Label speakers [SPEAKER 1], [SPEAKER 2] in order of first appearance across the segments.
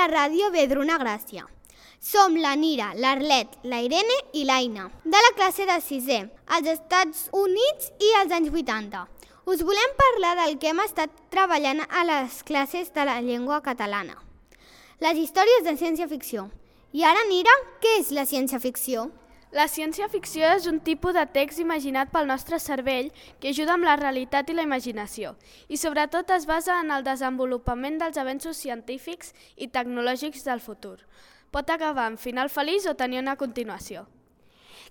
[SPEAKER 1] la ràdio Vedruna Gràcia. Som la Nira, l'Arlet, la Irene i l'Aina, de la classe de sisè, als Estats Units i als anys 80. Us volem parlar del que hem estat treballant a les classes de la llengua catalana. Les històries de ciència-ficció. I ara, Nira, què és la ciència-ficció?
[SPEAKER 2] La ciència-ficció és un tipus de text imaginat pel nostre cervell que ajuda amb la realitat i la imaginació i sobretot es basa en el desenvolupament dels avenços científics i tecnològics del futur. Pot acabar amb final feliç o tenir una continuació.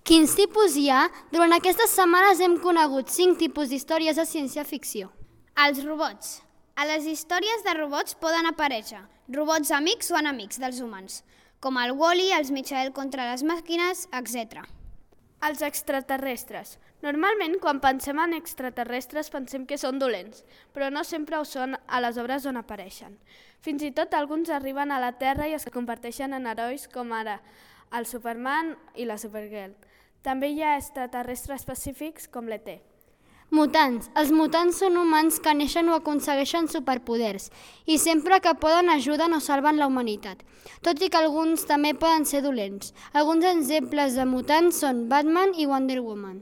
[SPEAKER 3] Quins tipus hi ha? Durant aquestes setmanes hem conegut cinc tipus d'històries de ciència-ficció.
[SPEAKER 1] Els robots. A les històries de robots poden aparèixer robots amics o enemics dels humans, com el Wall-E, els Michael contra les màquines, etc.
[SPEAKER 2] Els extraterrestres. Normalment, quan pensem en extraterrestres, pensem que són dolents, però no sempre ho són a les obres on apareixen. Fins i tot alguns arriben a la Terra i es converteixen en herois com ara el Superman i la Supergirl. També hi ha extraterrestres específics com l'ET.
[SPEAKER 3] Mutants. Els mutants són humans que neixen o aconsegueixen superpoders i sempre que poden ajuden o salven la humanitat, tot i que alguns també poden ser dolents. Alguns exemples de mutants són Batman i Wonder Woman.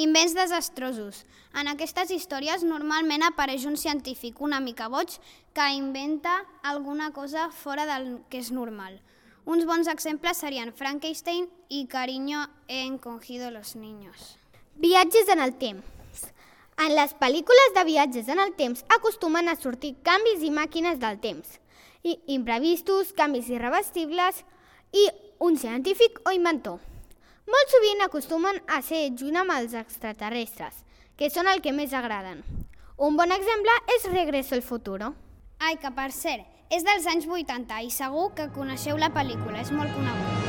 [SPEAKER 1] Invents desastrosos. En aquestes històries normalment apareix un científic una mica boig que inventa alguna cosa fora del que és normal. Uns bons exemples serien Frankenstein i Cariño he encogido los niños. Viatges en el temps. En les pel·lícules de viatges en el temps acostumen a sortir canvis i màquines del temps, i imprevistos, canvis irreversibles i un científic o inventor. Molt sovint acostumen a ser junt amb els extraterrestres, que són el que més agraden. Un bon exemple és Regreso al futuro. Ai, que per cert, és dels anys 80 i segur que coneixeu la pel·lícula, és molt coneguda.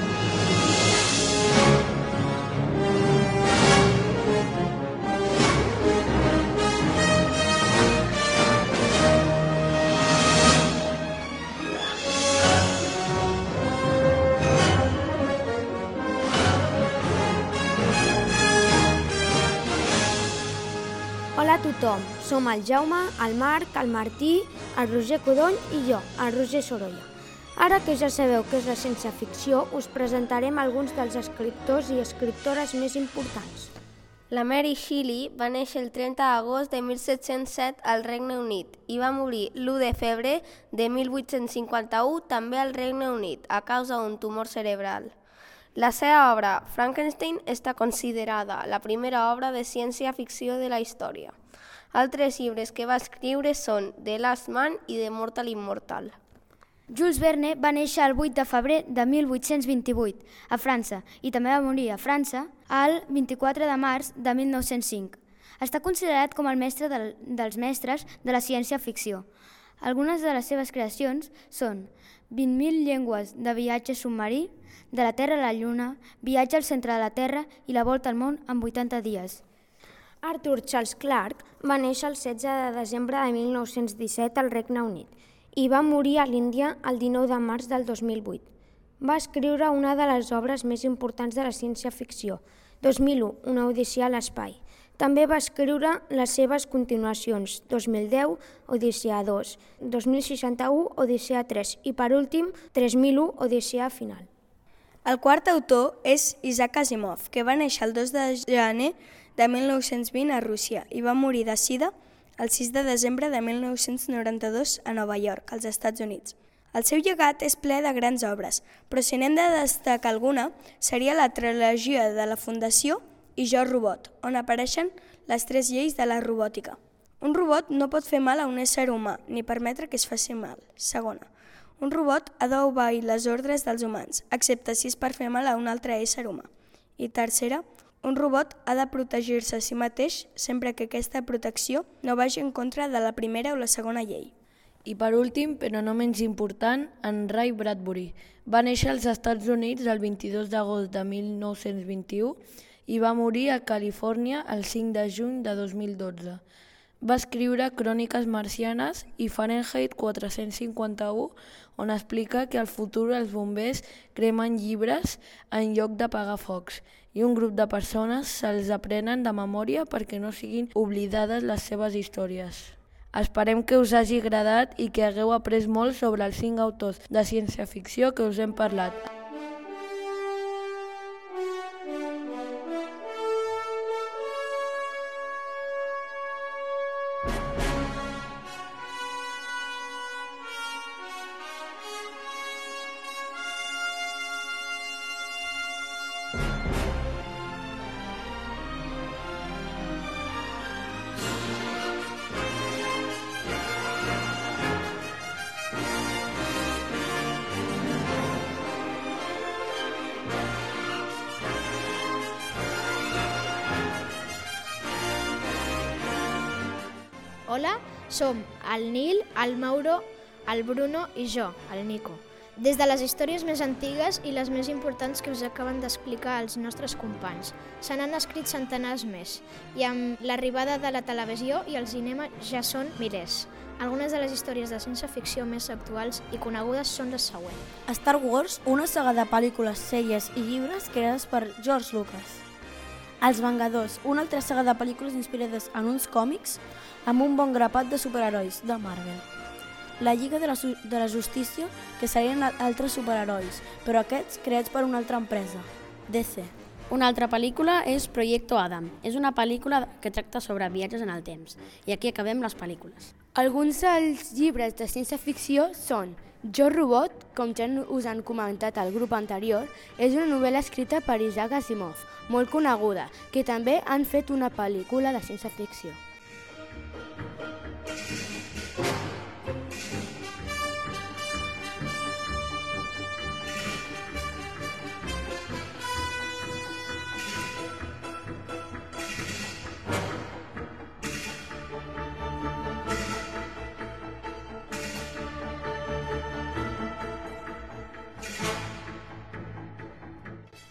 [SPEAKER 4] Tothom, som el Jaume, el Marc, el Martí, el Roger Codony i jo, el Roger Sorolla. Ara que ja sabeu què és la ciència-ficció, us presentarem alguns dels escriptors i escriptores més importants.
[SPEAKER 5] La Mary Shelley va néixer el 30 d'agost de 1707 al Regne Unit i va morir l'1 de febrer de 1851 també al Regne Unit a causa d'un tumor cerebral. La seva obra, Frankenstein, està considerada la primera obra de ciència-ficció de la història. Altres llibres que va escriure són The Last Man i The Mortal Immortal.
[SPEAKER 6] Jules Verne va néixer el 8 de febrer de 1828 a França i també va morir a França el 24 de març de 1905. Està considerat com el mestre del, dels mestres de la ciència-ficció. Algunes de les seves creacions són 20.000 llengües de viatge submarí, de la Terra a la Lluna, viatge al centre de la Terra i la volta al món en 80 dies.
[SPEAKER 4] Arthur Charles Clarke va néixer el 16 de desembre de 1917 al Regne Unit i va morir a l'Índia el 19 de març del 2008. Va escriure una de les obres més importants de la ciència-ficció, 2001, una odissia a l'espai. També va escriure les seves continuacions, 2010, Odissea 2, 2061, Odissea 3 i, per últim, 3001, Odissea final.
[SPEAKER 7] El quart autor és Isaac Asimov, que va néixer el 2 de gener de 1920 a Rússia i va morir de sida el 6 de desembre de 1992 a Nova York, als Estats Units. El seu llegat és ple de grans obres, però si n'hem de destacar alguna, seria la trilogia de la Fundació i Jo Robot, on apareixen les tres lleis de la robòtica. Un robot no pot fer mal a un ésser humà, ni permetre que es faci mal. Segona, un robot ha d'obeir les ordres dels humans, excepte si és per fer mal a un altre ésser humà. I tercera, un robot ha de protegir-se a si mateix sempre que aquesta protecció no vagi en contra de la primera o la segona llei.
[SPEAKER 8] I per últim, però no menys important, en Ray Bradbury. Va néixer als Estats Units el 22 d'agost de 1921 i va morir a Califòrnia el 5 de juny de 2012. Va escriure Cròniques marcianes i Fahrenheit 451, on explica que al futur els bombers cremen llibres en lloc d'apagar focs i un grup de persones se'ls aprenen de memòria perquè no siguin oblidades les seves històries. Esperem que us hagi agradat i que hagueu après molt sobre els cinc autors de ciència-ficció que us hem parlat.
[SPEAKER 9] Som el Nil, el Mauro, el Bruno i jo, el Nico. Des de les històries més antigues i les més importants que us acaben d'explicar els nostres companys. Se n'han escrit centenars més, i amb l'arribada de la televisió i el cinema ja són milers. Algunes de les històries de ciència-ficció més actuals i conegudes són les següents.
[SPEAKER 10] Star Wars, una saga de pel·lícules, sèries i llibres creades per George Lucas. Els Vengadors, una altra saga de pel·lícules inspirades en uns còmics amb un bon grapat de superherois de Marvel. La Lliga de la, de la Justícia, que serien altres superherois, però aquests creats per una altra empresa, DC.
[SPEAKER 11] Una altra pel·lícula és Proyecto Adam. És una pel·lícula que tracta sobre viatges en el temps. I aquí acabem les pel·lícules.
[SPEAKER 6] Alguns dels llibres de ciència-ficció són Jo Robot, com ja us han comentat al grup anterior, és una novel·la escrita per Isaac Asimov, molt coneguda, que també han fet una pel·lícula de ciència-ficció.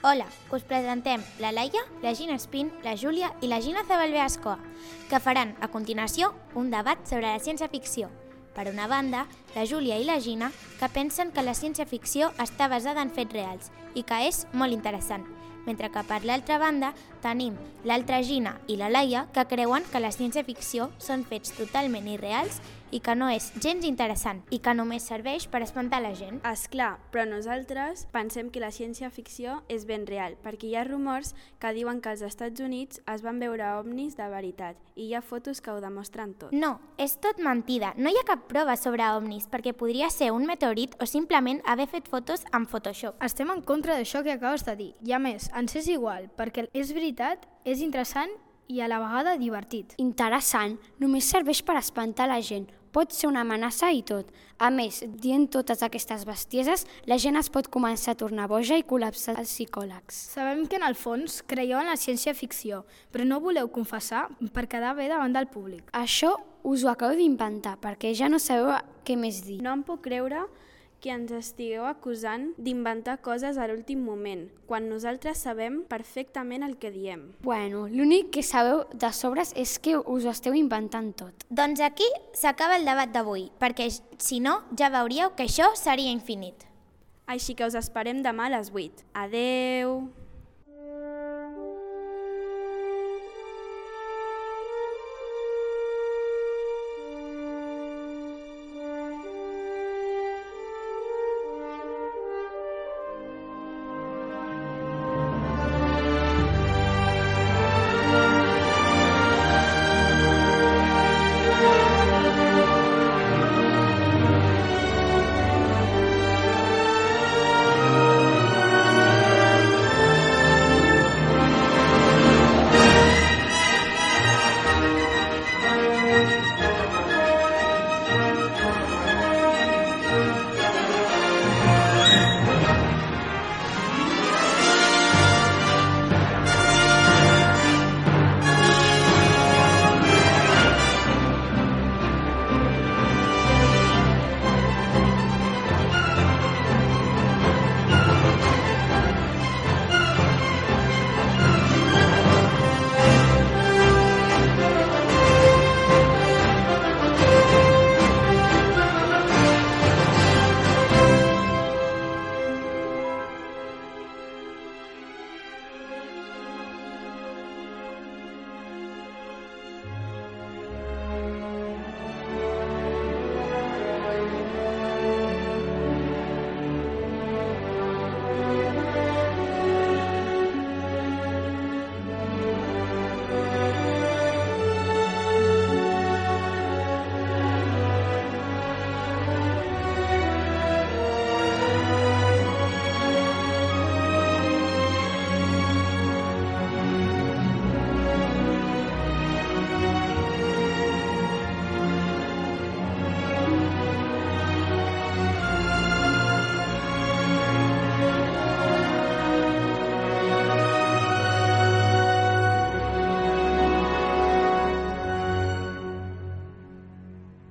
[SPEAKER 12] Hola, us presentem la Laia, la Gina Espín, la Júlia i la Gina Zabalbeascoa, que faran a continuació un debat sobre la ciència-ficció. Per una banda, la Júlia i la Gina, que pensen que la ciència-ficció està basada en fets reals i que és molt interessant, mentre que per l'altra banda tenim l'altra Gina i la Laia, que creuen que la ciència-ficció són fets totalment irreals i que no és gens interessant i que només serveix per espantar la gent.
[SPEAKER 2] És clar, però nosaltres pensem que la ciència-ficció és ben real, perquè hi ha rumors que diuen que als Estats Units es van veure ovnis de veritat i hi ha fotos que ho demostren tot.
[SPEAKER 12] No, és tot mentida. No hi ha cap prova sobre ovnis, perquè podria ser un meteorit o simplement haver fet fotos amb Photoshop.
[SPEAKER 9] Estem en contra d'això que acabes de dir. I a més, ens és igual, perquè és veritat, és interessant i a la vegada divertit.
[SPEAKER 3] Interessant, només serveix per espantar la gent. Pot ser una amenaça i tot. A més, dient totes aquestes bestieses, la gent es pot començar a tornar boja i col·lapsar els psicòlegs.
[SPEAKER 9] Sabem que en el fons creieu en la ciència-ficció, però no voleu confessar per quedar bé davant del públic.
[SPEAKER 3] Això us ho acabo d'inventar, perquè ja no sabeu què més dir.
[SPEAKER 2] No em puc creure que ens estigueu acusant d'inventar coses a l'últim moment, quan nosaltres sabem perfectament el que diem.
[SPEAKER 3] Bueno, l'únic que sabeu de sobres és que us ho esteu inventant tot.
[SPEAKER 12] Doncs aquí s'acaba el debat d'avui, perquè si no ja veuríeu que això seria infinit.
[SPEAKER 2] Així que us esperem demà a les 8. Adeu!